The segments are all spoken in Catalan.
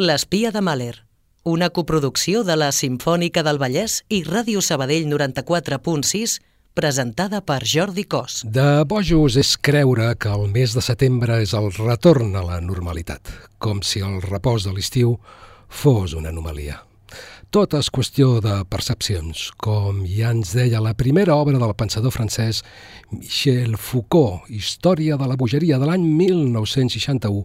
L'espia de Mahler, una coproducció de la Simfònica del Vallès i Ràdio Sabadell 94.6, presentada per Jordi Cos. De bojos és creure que el mes de setembre és el retorn a la normalitat, com si el repòs de l'estiu fos una anomalia. Tot és qüestió de percepcions, com ja ens deia la primera obra del pensador francès Michel Foucault, Història de la bogeria de l'any 1961,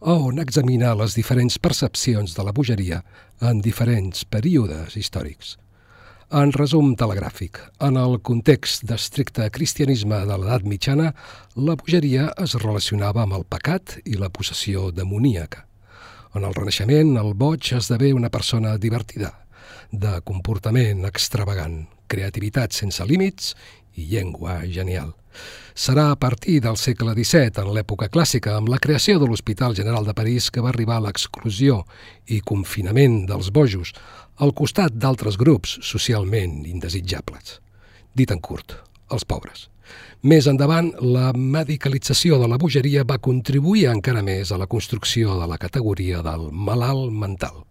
on examina les diferents percepcions de la bogeria en diferents períodes històrics. En resum telegràfic, en el context d'estricte cristianisme de l'edat mitjana, la bogeria es relacionava amb el pecat i la possessió demoníaca. En el Renaixement, el boig esdevé una persona divertida, de comportament extravagant, creativitat sense límits i llengua genial. Serà a partir del segle XVII, en l'època clàssica, amb la creació de l'Hospital General de París, que va arribar a l'exclusió i confinament dels bojos, al costat d'altres grups socialment indesitjables. Dit en curt, els pobres. Més endavant, la medicalització de la bogeria va contribuir encara més a la construcció de la categoria del malalt mental.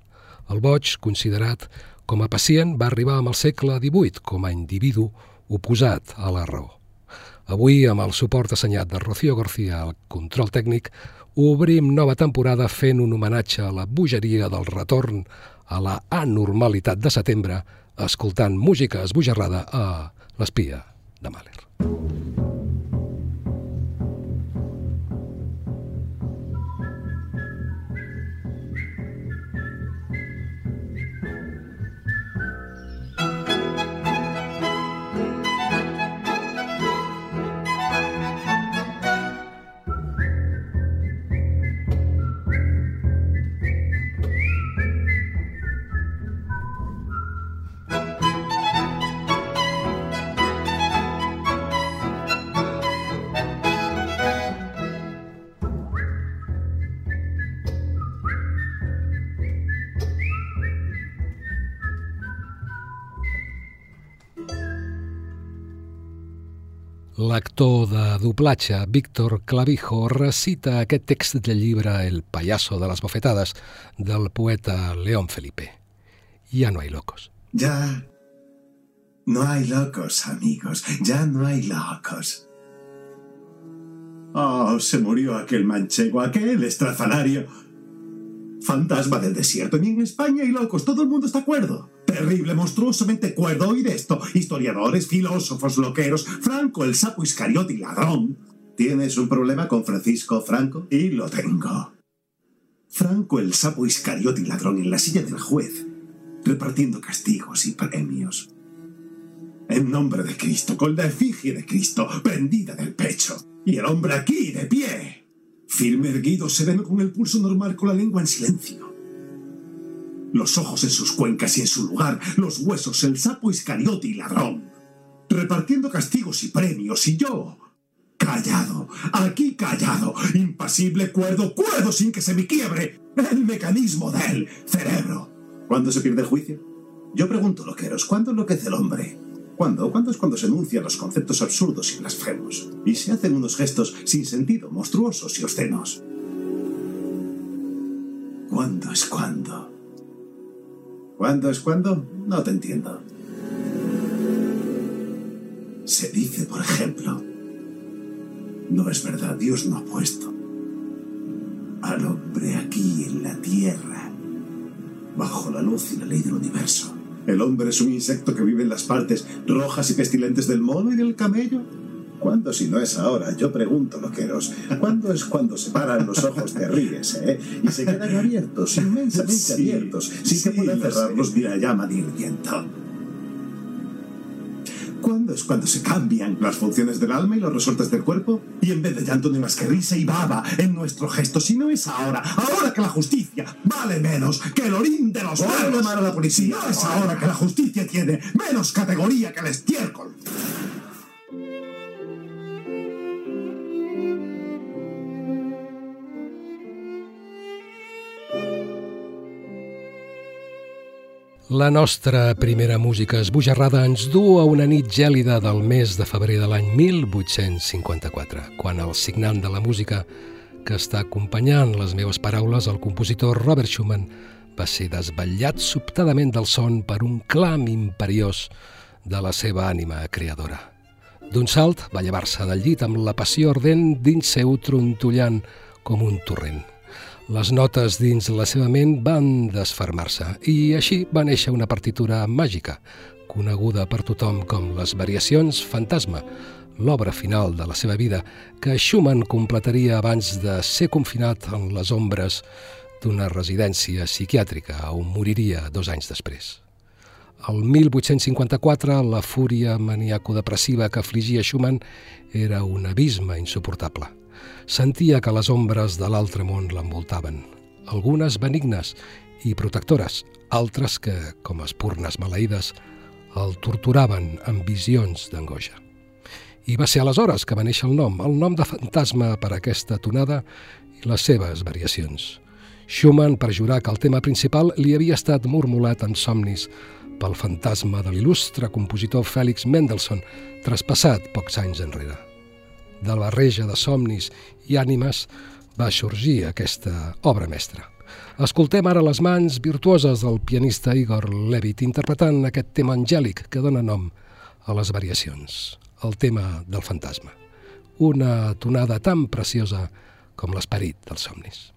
El boig, considerat com a pacient, va arribar amb el segle XVIII com a individu oposat a la raó. Avui, amb el suport assenyat de Rocío García al control tècnic, obrim nova temporada fent un homenatge a la bogeria del retorn a la anormalitat de setembre, escoltant música esbojarrada a l'espia de Mahler. L'actor de doblatge Víctor Clavijo recita aquest text del llibre El payaso de las bofetades del poeta León Felipe. Ya no hay locos. Ya no hay locos, amigos. Ya no hay locos. Oh, se murió aquel manchego, aquel estrafalario. Fantasma del desierto. Ni en España hay locos. Todo el mundo está cuerdo terrible, monstruosamente cuerdo. Oíd esto. Historiadores, filósofos, loqueros. Franco, el sapo iscariote y ladrón. ¿Tienes un problema con Francisco Franco? Y lo tengo. Franco, el sapo iscariote y ladrón en la silla del juez, repartiendo castigos y premios. En nombre de Cristo, con la efigie de Cristo, prendida del pecho. Y el hombre aquí, de pie. Firme, erguido, sereno, con el pulso normal, con la lengua en silencio los ojos en sus cuencas y en su lugar, los huesos, el sapo iscariote y ladrón, repartiendo castigos y premios, y yo, callado, aquí callado, impasible, cuerdo, cuerdo sin que se me quiebre el mecanismo del cerebro. ¿Cuándo se pierde el juicio? Yo pregunto, loqueros, ¿cuándo enloquece el hombre? ¿Cuándo? ¿Cuándo es cuando se enuncian los conceptos absurdos y blasfemos? Y se hacen unos gestos sin sentido, monstruosos y obscenos. ¿Cuándo es cuándo? ¿Cuándo es cuándo? No te entiendo. Se dice, por ejemplo, no es verdad, Dios no ha puesto al hombre aquí en la tierra, bajo la luz y la ley del universo. El hombre es un insecto que vive en las partes rojas y pestilentes del mono y del camello. ¿Cuándo si no es ahora? Yo pregunto, loqueros. ¿Cuándo es cuando se paran los ojos, te ríes, eh? Y se quedan abiertos, inmensamente sí, abiertos, sin sí, que puedan cerrarlos ni la llama ni el viento. ¿Cuándo es cuando se cambian las funciones del alma y los resortes del cuerpo? Y en vez de llanto hay más que risa y baba en nuestro gesto. Si no es ahora, ahora que la justicia vale menos que el orín de los llamar a la policía. No es ahora que la justicia tiene menos categoría que el estiércol. La nostra primera música esbojarrada ens du a una nit gèlida del mes de febrer de l'any 1854, quan el signant de la música que està acompanyant les meves paraules, el compositor Robert Schumann va ser desvetllat sobtadament del son per un clam imperiós de la seva ànima creadora. D'un salt va llevar-se del llit amb la passió ardent dins seu trontollant com un torrent. Les notes dins la seva ment van desfermar-se i així va néixer una partitura màgica, coneguda per tothom com les Variacions Fantasma, l'obra final de la seva vida, que Schumann completaria abans de ser confinat en les ombres d'una residència psiquiàtrica on moriria dos anys després. El 1854, la fúria maniaco-depressiva que afligia Schumann era un abisme insuportable. Sentia que les ombres de l'altre món l'envoltaven, algunes benignes i protectores, altres que, com espurnes maleïdes, el torturaven amb visions d'angoixa. I va ser aleshores que va néixer el nom, el nom de fantasma per aquesta tonada i les seves variacions. Schumann perjurar que el tema principal li havia estat mormolat en somnis pel fantasma de l'il·lustre compositor Félix Mendelssohn, traspassat pocs anys enrere. De la barreja de somnis i ànimes va sorgir aquesta obra mestra. Escoltem ara les mans virtuoses del pianista Igor Levit interpretant aquest tema angèlic que dona nom a les variacions, el tema del fantasma. Una tonada tan preciosa com l'esperit dels somnis.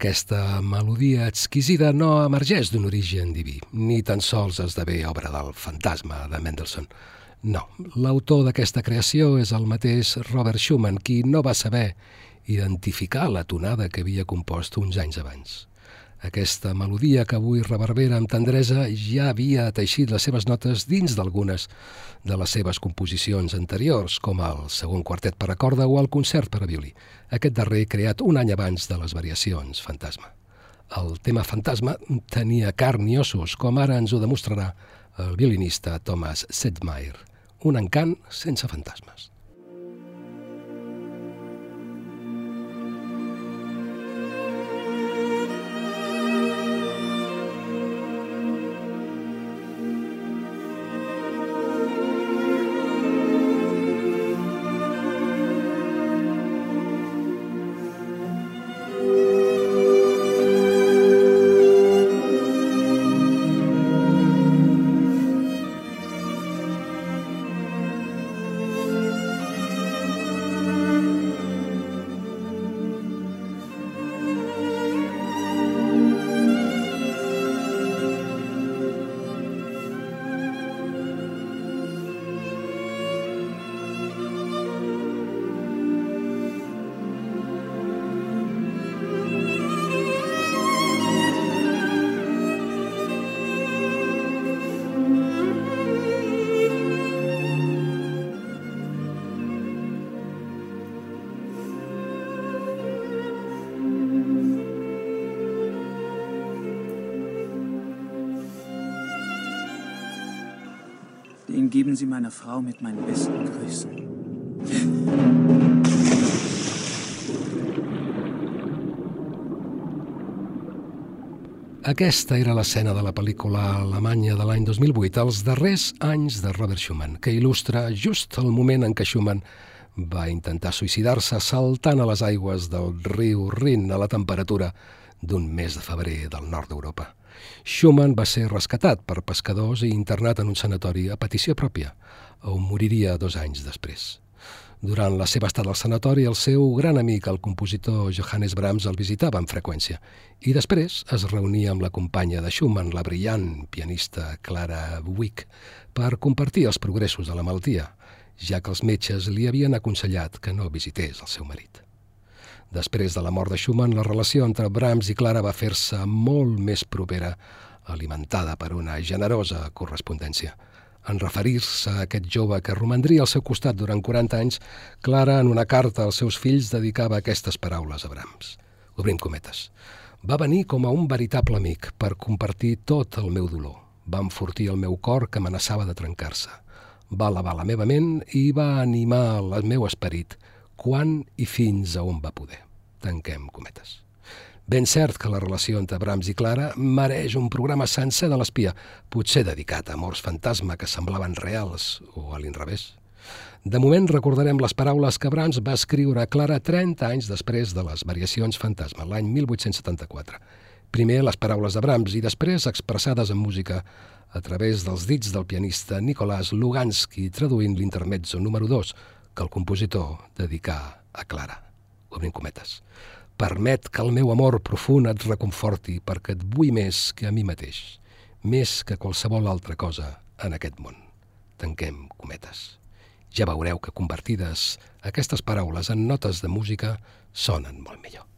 Aquesta melodia exquisida no emergeix d'un origen diví, ni tan sols esdevé obra del fantasma de Mendelssohn. No, l'autor d'aquesta creació és el mateix Robert Schumann, qui no va saber identificar la tonada que havia compost uns anys abans. Aquesta melodia que avui reverbera amb tendresa ja havia teixit les seves notes dins d'algunes de les seves composicions anteriors, com el segon quartet per a corda o el concert per a violí, aquest darrer creat un any abans de les variacions Fantasma. El tema Fantasma tenia carn i ossos, com ara ens ho demostrarà el violinista Thomas Sedgmeyer. Un encant sense fantasmes. Geben Sie meiner Frau mit meinen besten Grüßen. Aquesta era l'escena de la pel·lícula alemanya de l'any 2008, els darrers anys de Robert Schumann, que il·lustra just el moment en què Schumann va intentar suïcidar-se saltant a les aigües del riu Rin a la temperatura d'un mes de febrer del nord d'Europa. Schumann va ser rescatat per pescadors i internat en un sanatori a petició pròpia, on moriria dos anys després. Durant la seva estada al sanatori, el seu gran amic, el compositor Johannes Brahms, el visitava amb freqüència i després es reunia amb la companya de Schumann, la brillant pianista Clara Wick, per compartir els progressos de la malaltia, ja que els metges li havien aconsellat que no visités el seu marit. Després de la mort de Schumann, la relació entre Brahms i Clara va fer-se molt més propera, alimentada per una generosa correspondència – en referir-se a aquest jove que romandria al seu costat durant 40 anys, Clara, en una carta als seus fills, dedicava aquestes paraules a Brahms. Obrim cometes. Va venir com a un veritable amic per compartir tot el meu dolor. Va enfortir el meu cor que amenaçava de trencar-se. Va elevar la meva ment i va animar el meu esperit quan i fins a on va poder. Tanquem cometes. Ben cert que la relació entre Brahms i Clara mereix un programa sencer de l'espia, potser dedicat a amors fantasma que semblaven reals o a l'inrevés. De moment recordarem les paraules que Brahms va escriure a Clara 30 anys després de les variacions fantasma, l'any 1874. Primer les paraules de Brahms i després expressades en música a través dels dits del pianista Nicolás Lugansky traduint l'intermezzo número 2 que el compositor dedicà a Clara. Obrim cometes. Permet que el meu amor profund et reconforti perquè et vull més que a mi mateix, més que qualsevol altra cosa en aquest món. Tanquem cometes. Ja veureu que convertides aquestes paraules en notes de música sonen molt millor.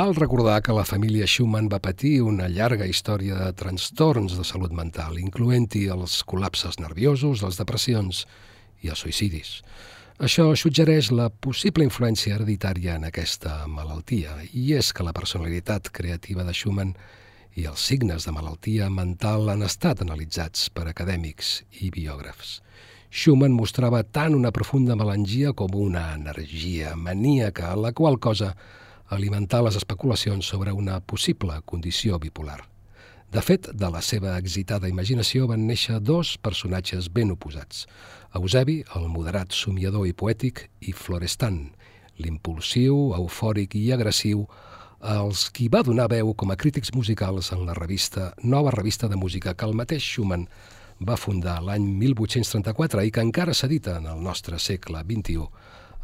Cal recordar que la família Schumann va patir una llarga història de trastorns de salut mental, incloent-hi els col·lapses nerviosos, les depressions i els suïcidis. Això suggereix la possible influència hereditària en aquesta malaltia, i és que la personalitat creativa de Schumann i els signes de malaltia mental han estat analitzats per acadèmics i biògrafs. Schumann mostrava tant una profunda melangia com una energia maníaca, la qual cosa alimentar les especulacions sobre una possible condició bipolar. De fet, de la seva excitada imaginació van néixer dos personatges ben oposats. Eusebi, el moderat somiador i poètic, i Florestan, l'impulsiu, eufòric i agressiu, els qui va donar veu com a crítics musicals en la revista Nova Revista de Música que el mateix Schumann va fundar l'any 1834 i que encara s'edita en el nostre segle XXI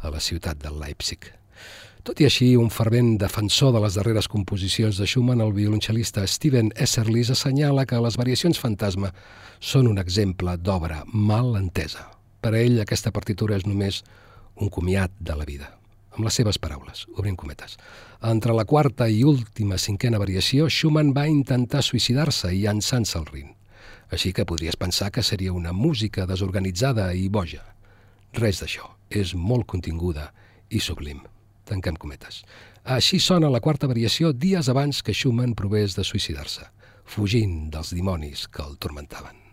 a la ciutat de Leipzig. Tot i així, un fervent defensor de les darreres composicions de Schumann, el violoncel·lista Steven Esserlis assenyala que les variacions fantasma són un exemple d'obra mal entesa. Per a ell, aquesta partitura és només un comiat de la vida. Amb les seves paraules, obrim cometes. Entre la quarta i última cinquena variació, Schumann va intentar suïcidar-se i llançant-se al Rin. Així que podries pensar que seria una música desorganitzada i boja. Res d'això. És molt continguda i sublim. Tanquem cometes. Així sona la quarta variació dies abans que Schumann provés de suïcidar-se, fugint dels dimonis que el tormentaven.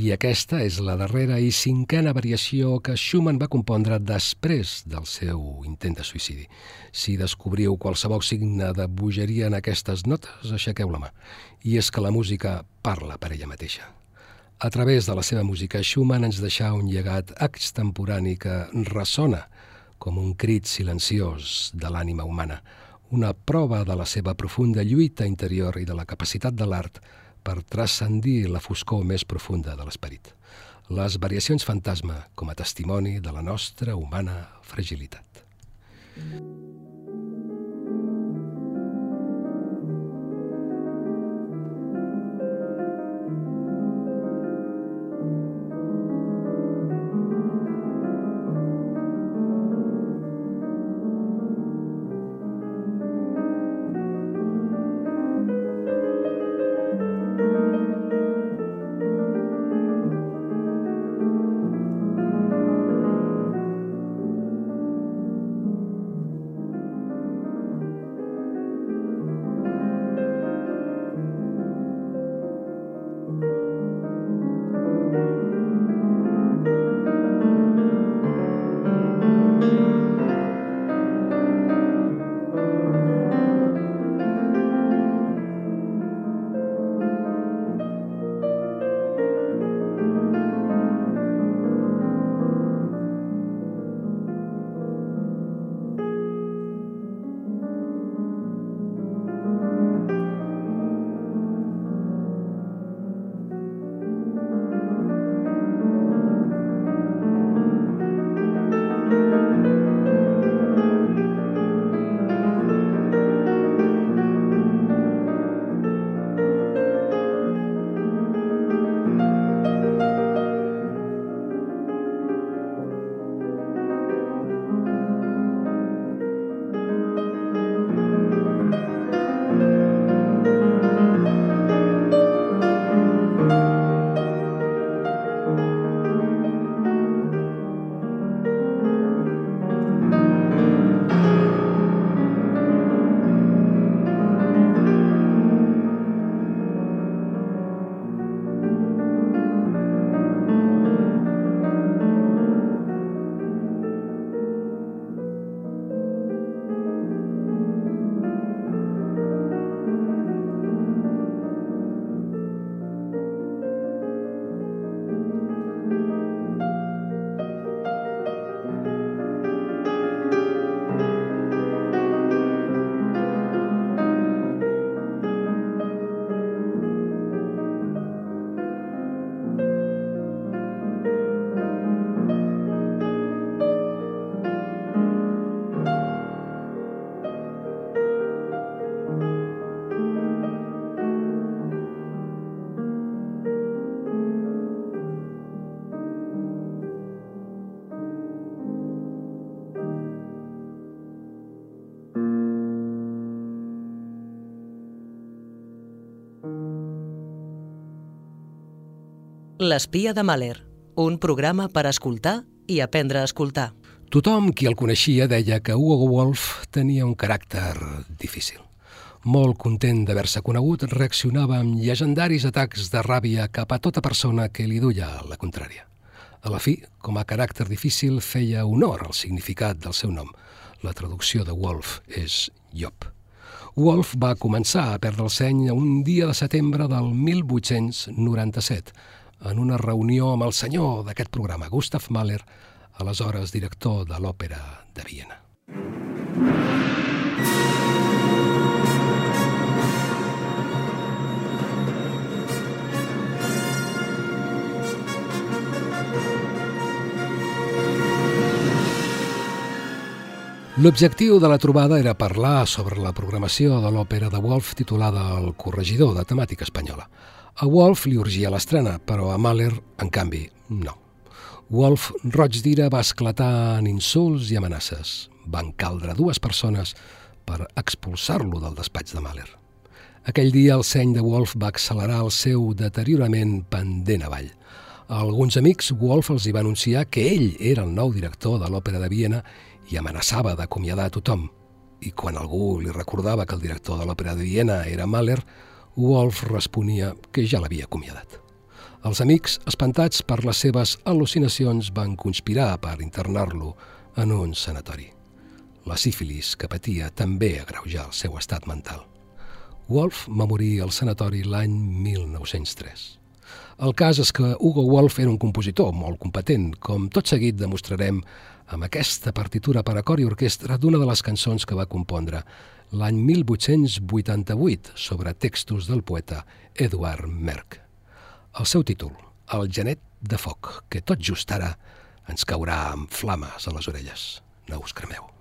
I aquesta és la darrera i cinquena variació que Schumann va compondre després del seu intent de suïcidi. Si descobriu qualsevol signe de bogeria en aquestes notes, aixequeu la mà. I és que la música parla per ella mateixa. A través de la seva música, Schumann ens deixà un llegat extemporani que ressona com un crit silenciós de l'ànima humana, una prova de la seva profunda lluita interior i de la capacitat de l'art per transcendir la foscor més profunda de l'esperit. Les variacions fantasma com a testimoni de la nostra humana fragilitat. L'espia de Mahler, un programa per escoltar i aprendre a escoltar. Tothom qui el coneixia deia que Hugo Wolf tenia un caràcter difícil. Molt content d'haver-se conegut, reaccionava amb llegendaris atacs de ràbia cap a tota persona que li duia la contrària. A la fi, com a caràcter difícil, feia honor al significat del seu nom. La traducció de Wolf és Job. Wolf va començar a perdre el seny un dia de setembre del 1897, en una reunió amb el senyor d'aquest programa, Gustav Mahler, aleshores director de l'Òpera de Viena. L'objectiu de la trobada era parlar sobre la programació de l'òpera de Wolf titulada El corregidor de temàtica espanyola. A Wolf li urgia l'estrena, però a Mahler, en canvi, no. Wolf roig d'ira va esclatar en insults i amenaces. Van caldre dues persones per expulsar-lo del despatx de Mahler. Aquell dia el seny de Wolf va accelerar el seu deteriorament pendent avall. A alguns amics, Wolf els hi va anunciar que ell era el nou director de l'Òpera de Viena i amenaçava d'acomiadar a tothom. I quan algú li recordava que el director de l'Òpera de Viena era Mahler, Wolf responia que ja l'havia acomiadat. Els amics, espantats per les seves al·lucinacions, van conspirar per internar-lo en un sanatori. La sífilis que patia també agreujà el seu estat mental. Wolf va morir al sanatori l'any 1903. El cas és que Hugo Wolf era un compositor molt competent, com tot seguit demostrarem amb aquesta partitura per a cor i orquestra d'una de les cançons que va compondre l'any 1888 sobre textos del poeta Eduard Merck. El seu títol, El genet de foc, que tot just ara ens caurà amb flames a les orelles. No us cremeu.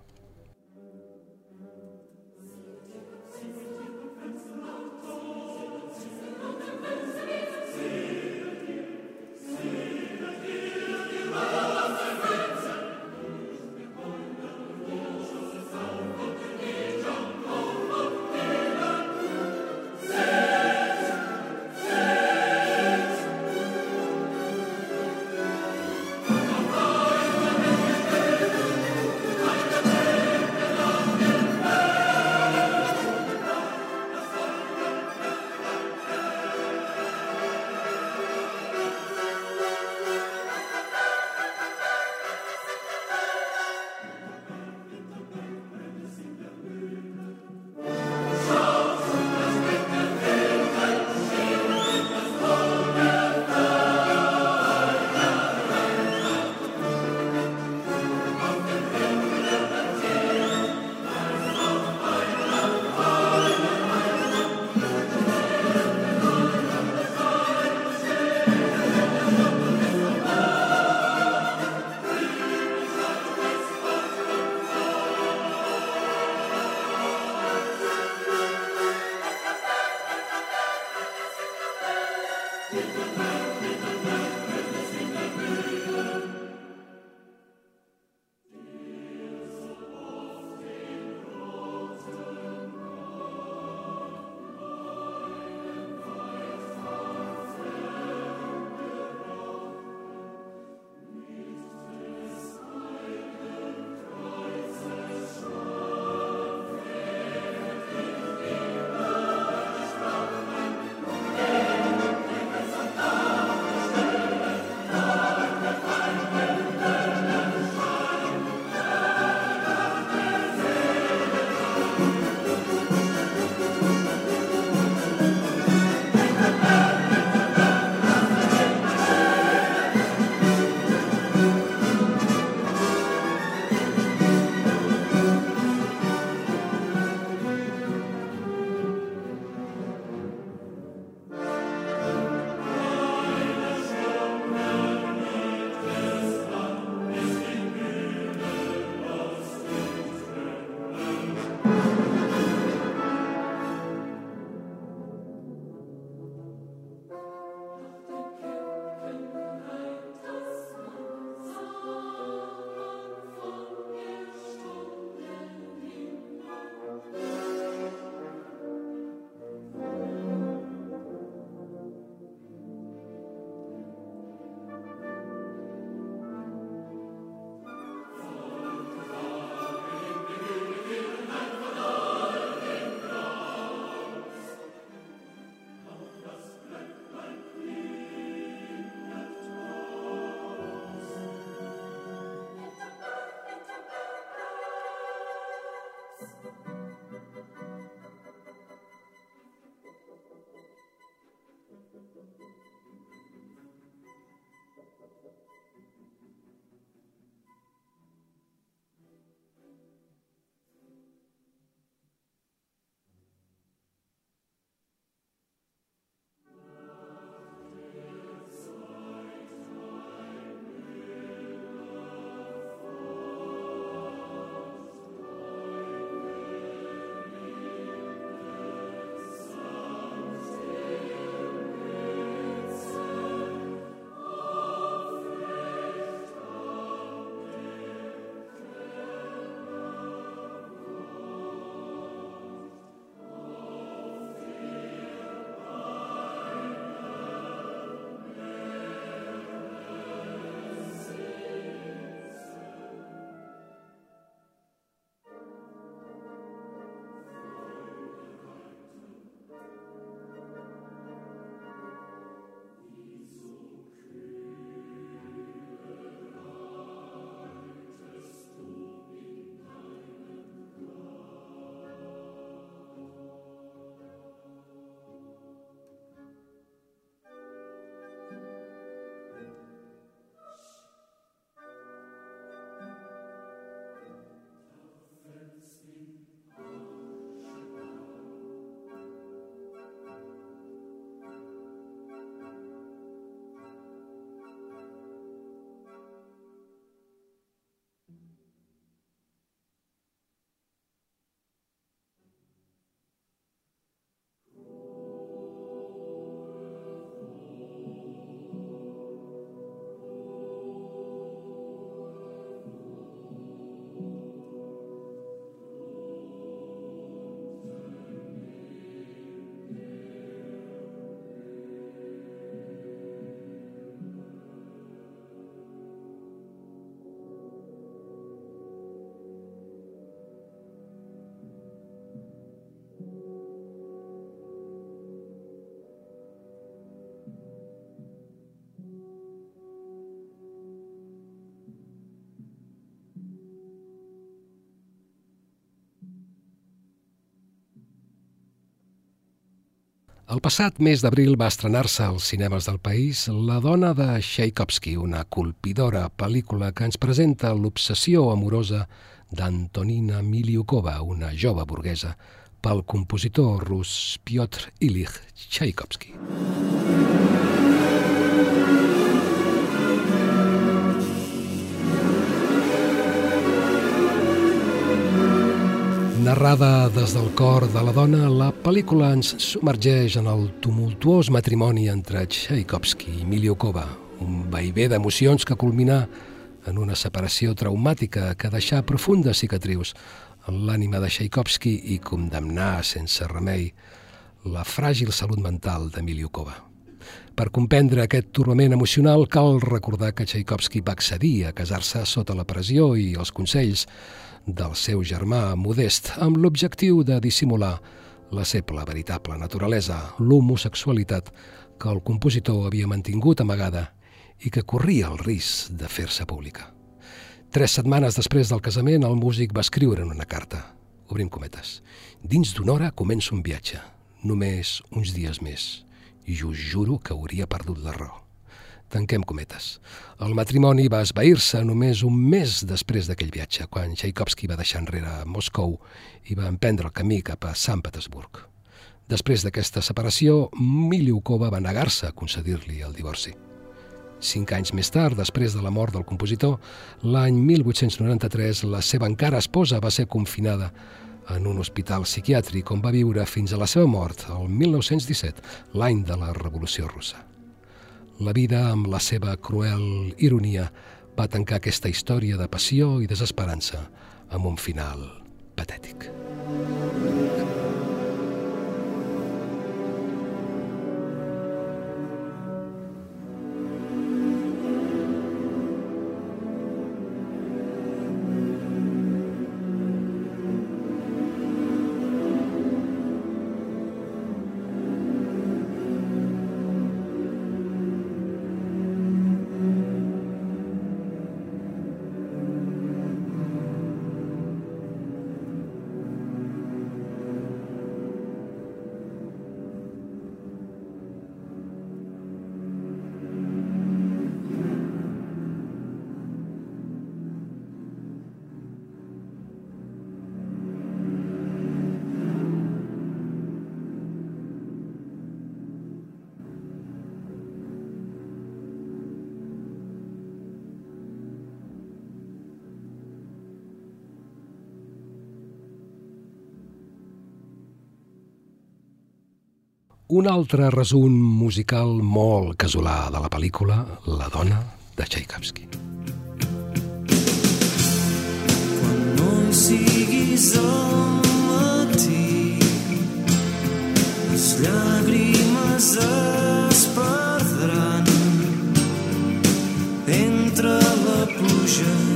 El passat mes d'abril va estrenar-se als cinemes del país La dona de Tchaikovsky, una colpidora pel·lícula que ens presenta l'obsessió amorosa d'Antonina Miliukova, una jove burguesa, pel compositor rus Piotr Ilich Tchaikovsky. Narrada des del cor de la dona, la pel·lícula ens submergeix en el tumultuós matrimoni entre Tchaikovsky i Miliukova, un vaivé d'emocions que culmina en una separació traumàtica que deixà profundes cicatrius en l'ànima de Tchaikovsky i condemnar sense remei la fràgil salut mental de Miliukova. Per comprendre aquest turbament emocional cal recordar que Tchaikovsky va accedir a casar-se sota la pressió i els consells del seu germà Modest amb l'objectiu de dissimular la seva veritable naturalesa, l'homosexualitat que el compositor havia mantingut amagada i que corria el risc de fer-se pública. Tres setmanes després del casament, el músic va escriure en una carta. Obrim cometes. Dins d'una hora comença un viatge. Només uns dies més. I us juro que hauria perdut la raó. Tanquem cometes. El matrimoni va esvair-se només un mes després d'aquell viatge, quan Tchaikovsky va deixar enrere Moscou i va emprendre el camí cap a Sant Petersburg. Després d'aquesta separació, Miliukova va negar-se a concedir-li el divorci. Cinc anys més tard, després de la mort del compositor, l'any 1893, la seva encara esposa va ser confinada en un hospital psiquiàtric on va viure fins a la seva mort el 1917, l'any de la Revolució Russa. La vida, amb la seva cruel ironia, va tancar aquesta història de passió i desesperança amb un final patètic. Un altre resum musical molt casolà de la pel·lícula La dona de Tchaikovsky. Quan no hi siguis al matí les llàgrimes es perdran entre la pluja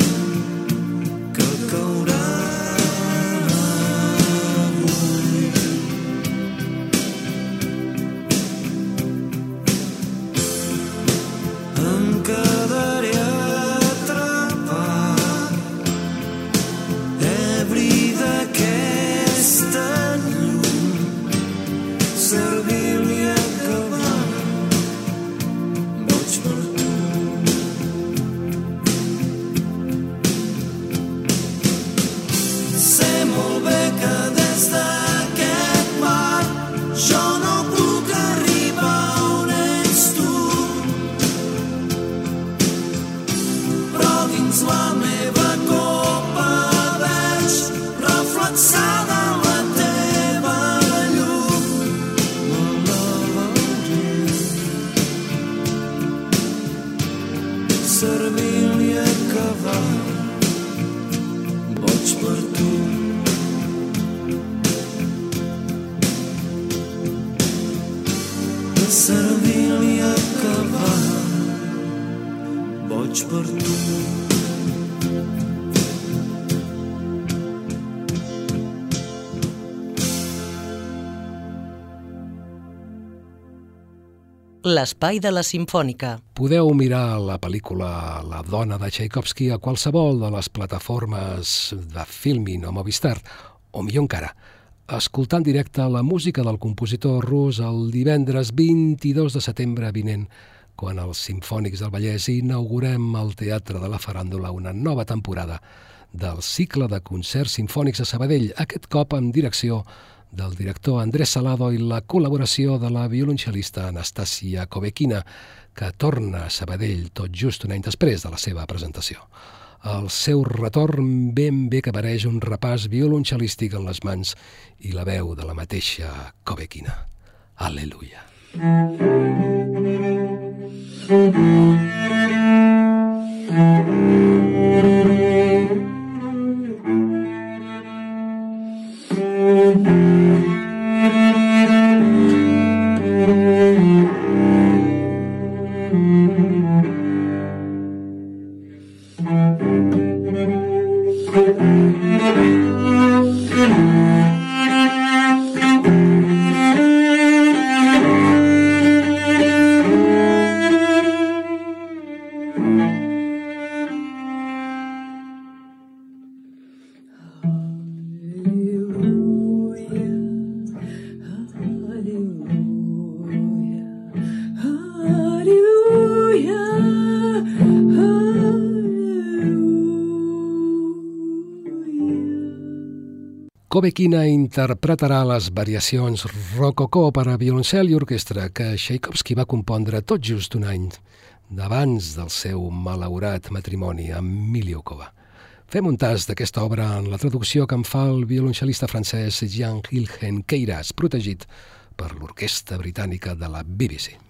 l'espai de la Simfònica. Podeu mirar la pel·lícula La dona de Tchaikovsky a qualsevol de les plataformes de Filmin o Movistar, o millor encara, escoltant directe la música del compositor rus el divendres 22 de setembre vinent, quan els Simfònics del Vallès inaugurem al Teatre de la Faràndula una nova temporada del cicle de concerts sinfònics a Sabadell, aquest cop amb direcció del director Andrés Salado i la col·laboració de la violoncel·lista Anastasia Kovequina, que torna a Sabadell tot just un any després de la seva presentació. Al seu retorn ben bé que apareix un repàs violoncel·lístic en les mans i la veu de la mateixa Cobequina. Aleluia. Kobequina interpretarà les variacions rococó per a violoncel i orquestra que Tchaikovsky va compondre tot just un any d'abans del seu malaurat matrimoni amb Miliokova. Fem un tas d'aquesta obra en la traducció que en fa el violoncel·lista francès Jean Hilgen Queiras, protegit per l'orquestra britànica de la BBC.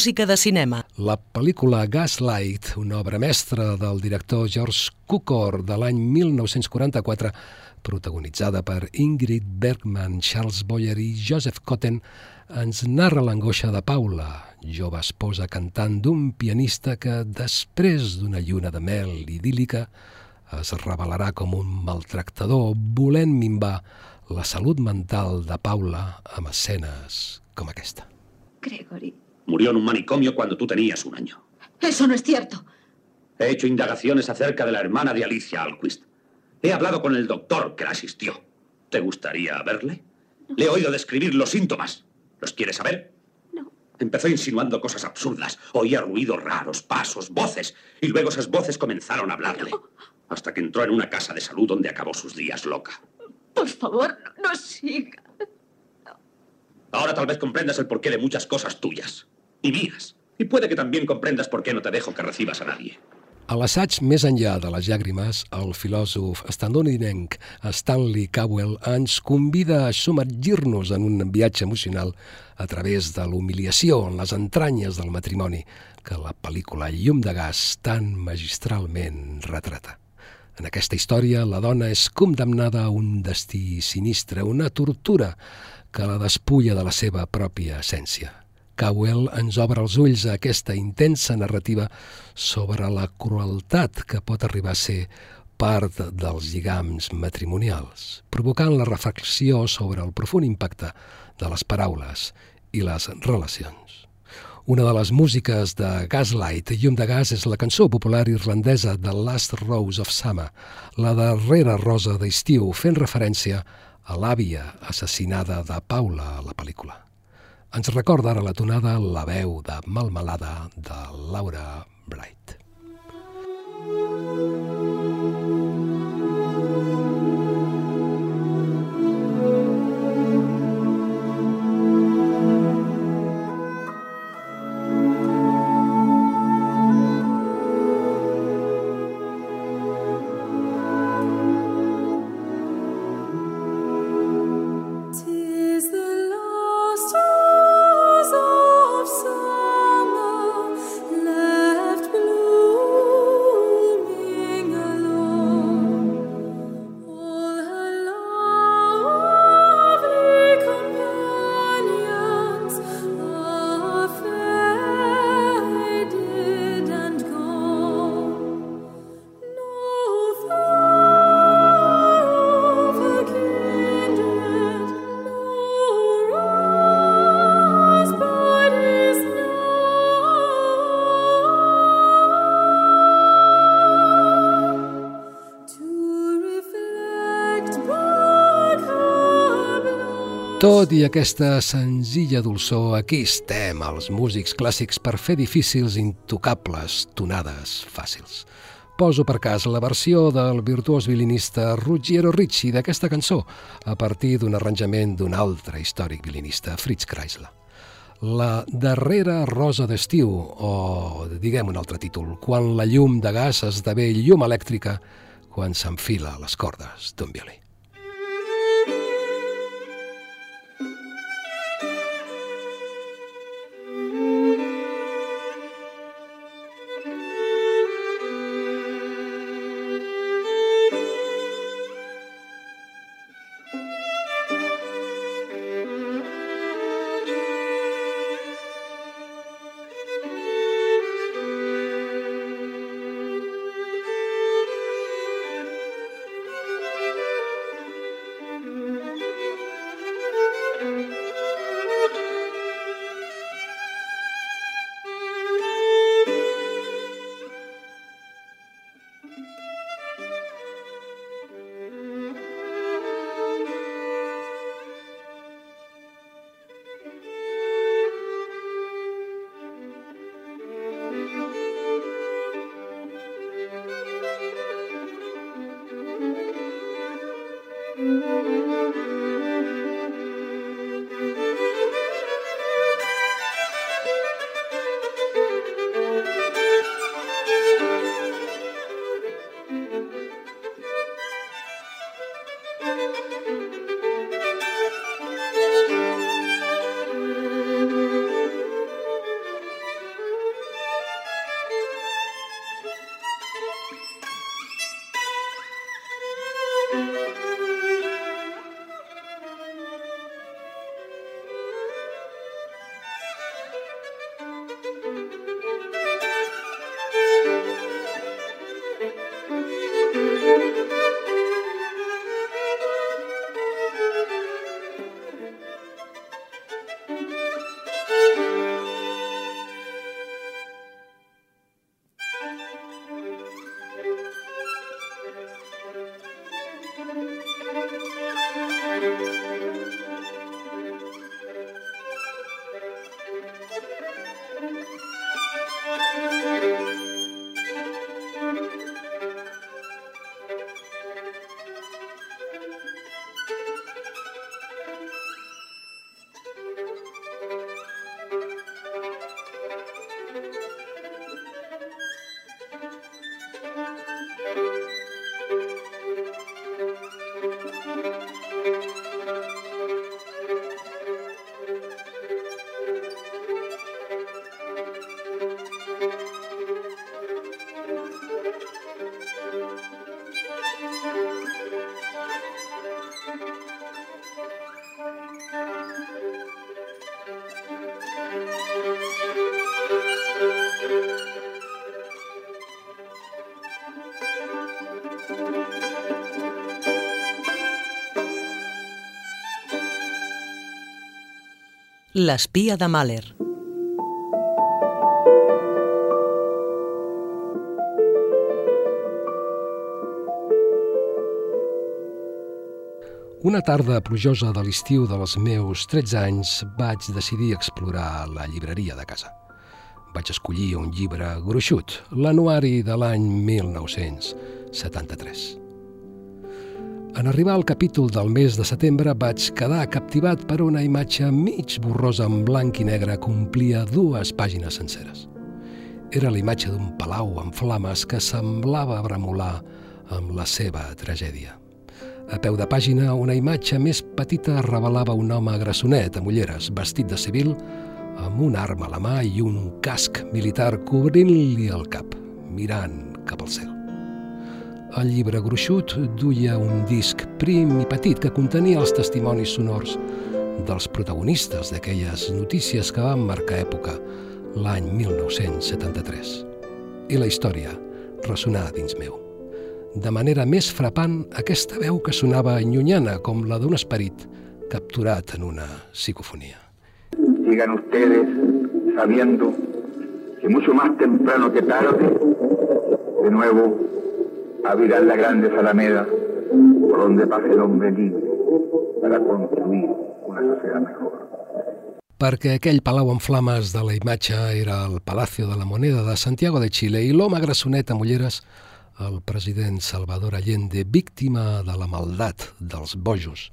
Música de cinema. La pel·lícula Gaslight, una obra mestra del director George Cukor de l'any 1944, protagonitzada per Ingrid Bergman, Charles Boyer i Joseph Cotten, ens narra l'angoixa de Paula, jove esposa cantant d'un pianista que, després d'una lluna de mel idíl·lica, es revelarà com un maltractador volent minvar la salut mental de Paula amb escenes com aquesta. Gregory, Murió en un manicomio cuando tú tenías un año. eso no es cierto. He hecho indagaciones acerca de la hermana de Alicia Alquist. He hablado con el doctor que la asistió. ¿Te gustaría verle? Le he oído describir los síntomas. ¿Los quieres saber? No. Empezó insinuando cosas absurdas. Oía ruidos raros, pasos, voces. Y luego esas voces comenzaron a hablarle. Hasta que entró en una casa de salud donde acabó sus días loca. Por favor, no, no siga. Ahora tal vez comprendas el porqué de muchas cosas tuyas y mías. Y puede que también comprendas por qué no te dejo que recibas a nadie. A l'assaig Més enllà de les llàgrimes, el filòsof estatunidenc Stanley Cowell ens convida a submergir-nos en un viatge emocional a través de l'humiliació en les entranyes del matrimoni que la pel·lícula Llum de gas tan magistralment retrata. En aquesta història, la dona és condemnada a un destí sinistre, una tortura que la despulla de la seva pròpia essència. Cowell ens obre els ulls a aquesta intensa narrativa sobre la crueltat que pot arribar a ser part dels lligams matrimonials, provocant la reflexió sobre el profund impacte de les paraules i les relacions. Una de les músiques de Gaslight, Llum de gas, és la cançó popular irlandesa The Last Rose of Summer, la darrera rosa d'estiu, fent referència a l'àvia assassinada de Paula a la pel·lícula. Ens recorda ara la tonada la veu de Malmelada de Laura Bright. Tis I aquesta senzilla dolçor, aquí estem, els músics clàssics, per fer difícils, intocables, tonades fàcils. Poso per cas la versió del virtuós violinista Ruggiero Ricci d'aquesta cançó, a partir d'un arranjament d'un altre històric violinista, Fritz Kreisler. La darrera rosa d'estiu, o diguem un altre títol, quan la llum de gas esdevé llum elèctrica quan s'enfila les cordes d'un violí. L'espia de Mahler. Una tarda plujosa de l'estiu dels meus 13 anys vaig decidir explorar la llibreria de casa. Vaig escollir un llibre gruixut, l'anuari de l'any 1973. En arribar al capítol del mes de setembre vaig quedar captivat per una imatge mig borrosa en blanc i negre que omplia dues pàgines senceres. Era la imatge d'un palau en flames que semblava bremolar amb la seva tragèdia. A peu de pàgina, una imatge més petita revelava un home grassonet amb ulleres, vestit de civil, amb una arma a la mà i un casc militar cobrint-li el cap, mirant cap al cel. El llibre gruixut duia un disc prim i petit que contenia els testimonis sonors dels protagonistes d'aquelles notícies que van marcar època l'any 1973. I la història ressonà dins meu. De manera més frapant, aquesta veu que sonava llunyana com la d'un esperit capturat en una psicofonia. Sigan ustedes sabiendo que mucho más temprano que tarde, de nuevo abrirán las grandes alamedas por donde pase el hombre libre para construir una sociedad mejor. perquè aquell palau en flames de la imatge era el Palacio de la Moneda de Santiago de Xile i l'home grassonet amb ulleres, el president Salvador Allende, víctima de la maldat dels bojos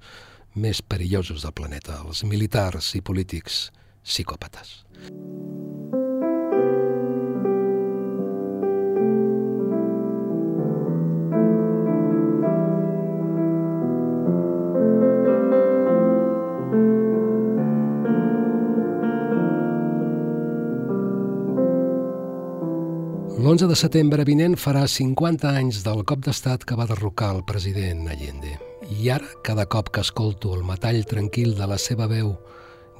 més perillosos del planeta, els militars i polítics psicòpates. L'11 de setembre vinent farà 50 anys del cop d'estat que va derrocar el president Allende. I ara, cada cop que escolto el metall tranquil de la seva veu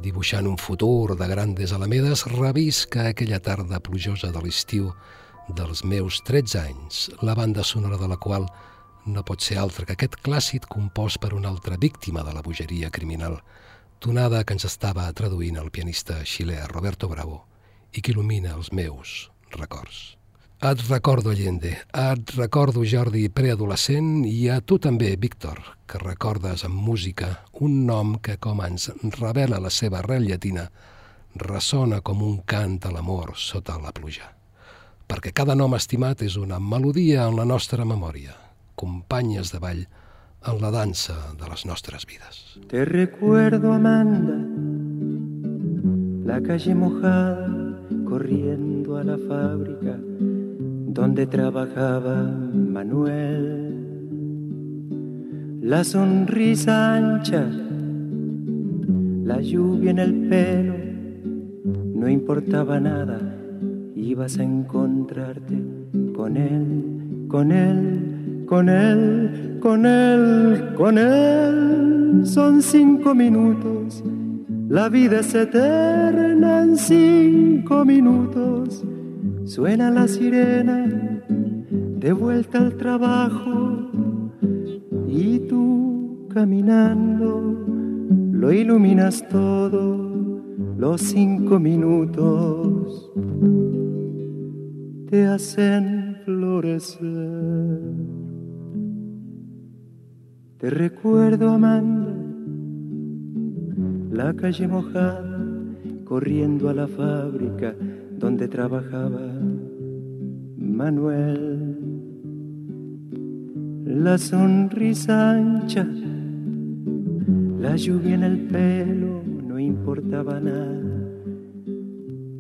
dibuixant un futur de grandes alamedes, revisca aquella tarda plujosa de l'estiu dels meus 13 anys, la banda sonora de la qual no pot ser altra que aquest clàssic compost per una altra víctima de la bogeria criminal, tonada que ens estava traduint el pianista xilè Roberto Bravo i que il·lumina els meus records. Et recordo, Allende, et recordo, Jordi, preadolescent, i a tu també, Víctor, que recordes amb música un nom que, com ens revela la seva arrel llatina, ressona com un cant a l'amor sota la pluja. Perquè cada nom estimat és una melodia en la nostra memòria, companyes de ball en la dansa de les nostres vides. Te recuerdo, Amanda, la calle mojada, corriendo a la fábrica donde trabajaba Manuel. La sonrisa ancha, la lluvia en el pelo, no importaba nada, ibas a encontrarte con él, con él, con él, con él, con él. Son cinco minutos, la vida es eterna en cinco minutos Suena la sirena de vuelta al trabajo y tú caminando lo iluminas todo, los cinco minutos te hacen florecer. Te recuerdo, Amanda, la calle mojada, corriendo a la fábrica donde trabajaba Manuel. La sonrisa ancha, la lluvia en el pelo, no importaba nada.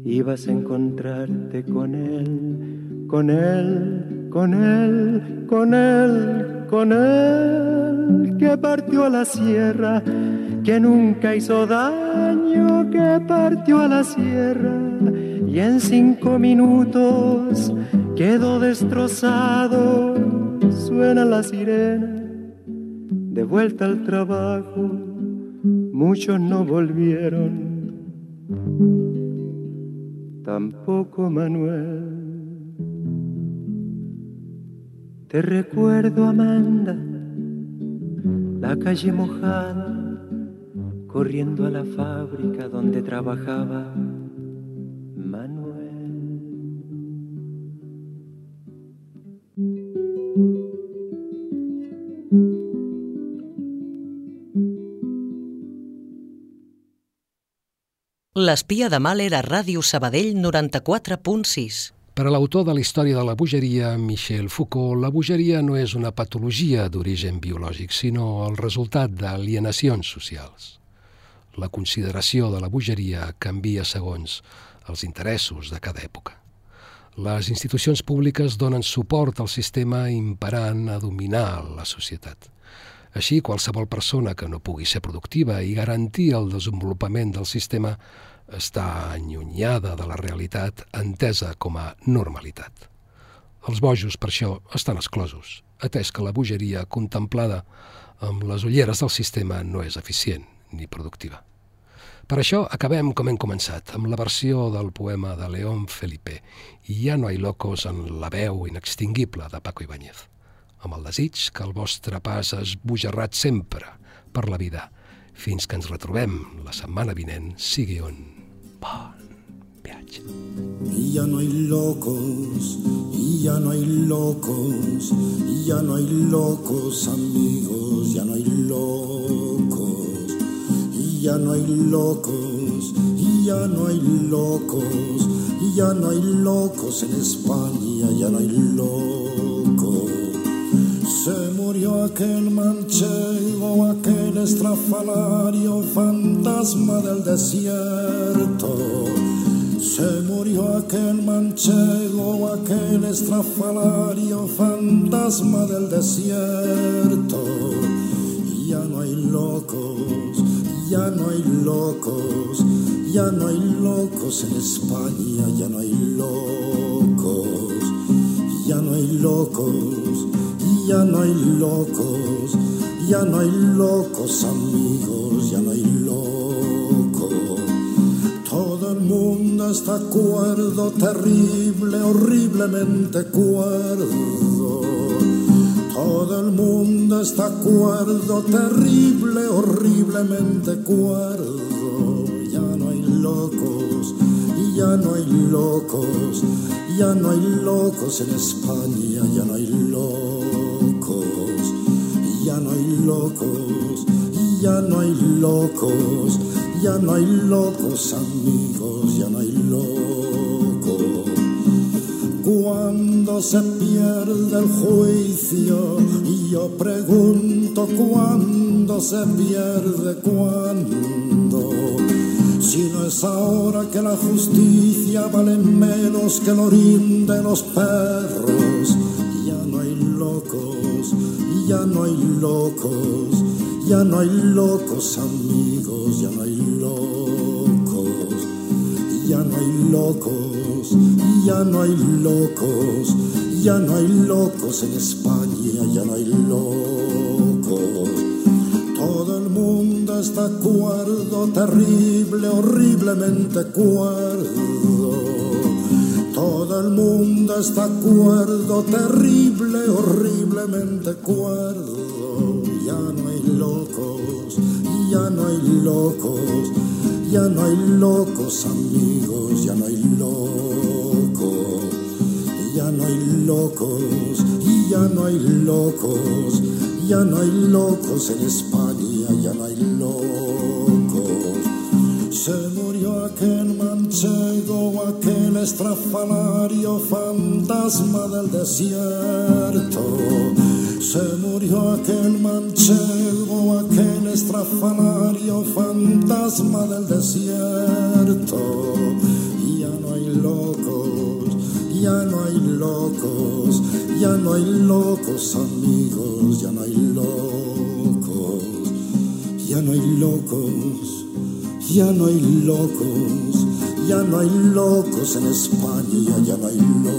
Ibas a encontrarte con él, con él, con él, con él, con él, que partió a la sierra, que nunca hizo daño, que partió a la sierra y en cinco minutos quedó destrozado. Suena la sirena, de vuelta al trabajo, muchos no volvieron, tampoco Manuel. Te recuerdo, Amanda, la calle mojada, corriendo a la fábrica donde trabajaba L'espia de mal era Ràdio Sabadell 94.6. Per a l'autor de la història de la bogeria, Michel Foucault, la bogeria no és una patologia d'origen biològic, sinó el resultat d'alienacions socials. La consideració de la bogeria canvia segons els interessos de cada època. Les institucions públiques donen suport al sistema imperant a dominar la societat. Així, qualsevol persona que no pugui ser productiva i garantir el desenvolupament del sistema està allunyada de la realitat entesa com a normalitat. Els bojos, per això, estan exclosos, atès que la bogeria contemplada amb les ulleres del sistema no és eficient ni productiva. Per això acabem com hem començat, amb la versió del poema de León Felipe, Ja no hay locos en la veu inextinguible de Paco Ibáñez amb el desig que el vostre pas es bojarrat sempre per la vida, fins que ens retrobem la setmana vinent, sigui un bon viatge. Y ya no hay locos, y ya no hay locos, y ya no hay locos amigos, ya no hay locos, y ya no hay locos, ya no hay locos, ya no hay locos en España, ya no hay locos. Se murió aquel manchego, aquel estrafalario, fantasma del desierto. Se murió aquel manchego, aquel estrafalario, fantasma del desierto. Ya no hay locos, ya no hay locos, ya no hay locos en España, ya no hay locos, ya no hay locos, ya no hay locos, ya no hay locos amigos, ya no hay locos. Todo el mundo está cuerdo, terrible, horriblemente cuerdo. Todo el mundo está cuerdo, terrible, horriblemente cuerdo. Ya no hay locos, ya no hay locos, ya no hay locos en España, ya no hay locos, ya no hay locos, ya no hay locos, ya no hay locos amigos, ya no hay locos. Cuando se pierde el juicio, y yo pregunto cuándo se pierde, cuándo. Si no es ahora que la justicia vale menos que el orín de los perros, ya no hay locos, ya no hay locos amigos, ya no hay locos, ya no hay locos, ya no hay locos, ya no hay locos en España, ya no hay locos. Todo el mundo está cuerdo, terrible, horriblemente cuerdo. El mundo está cuerdo, terrible, horriblemente cuerdo. Ya no hay locos, ya no hay locos, ya no hay locos amigos, ya no hay locos, ya no hay locos, ya no hay locos, ya no hay locos en España, estrafalario, fantasma del desierto. Se murió aquel manchego, aquel estrafalario, fantasma del desierto. Ya no hay locos, ya no hay locos, ya no hay locos amigos, ya no hay locos, ya no hay locos, ya no hay locos, ya no hay locos en España, ya no hay locos.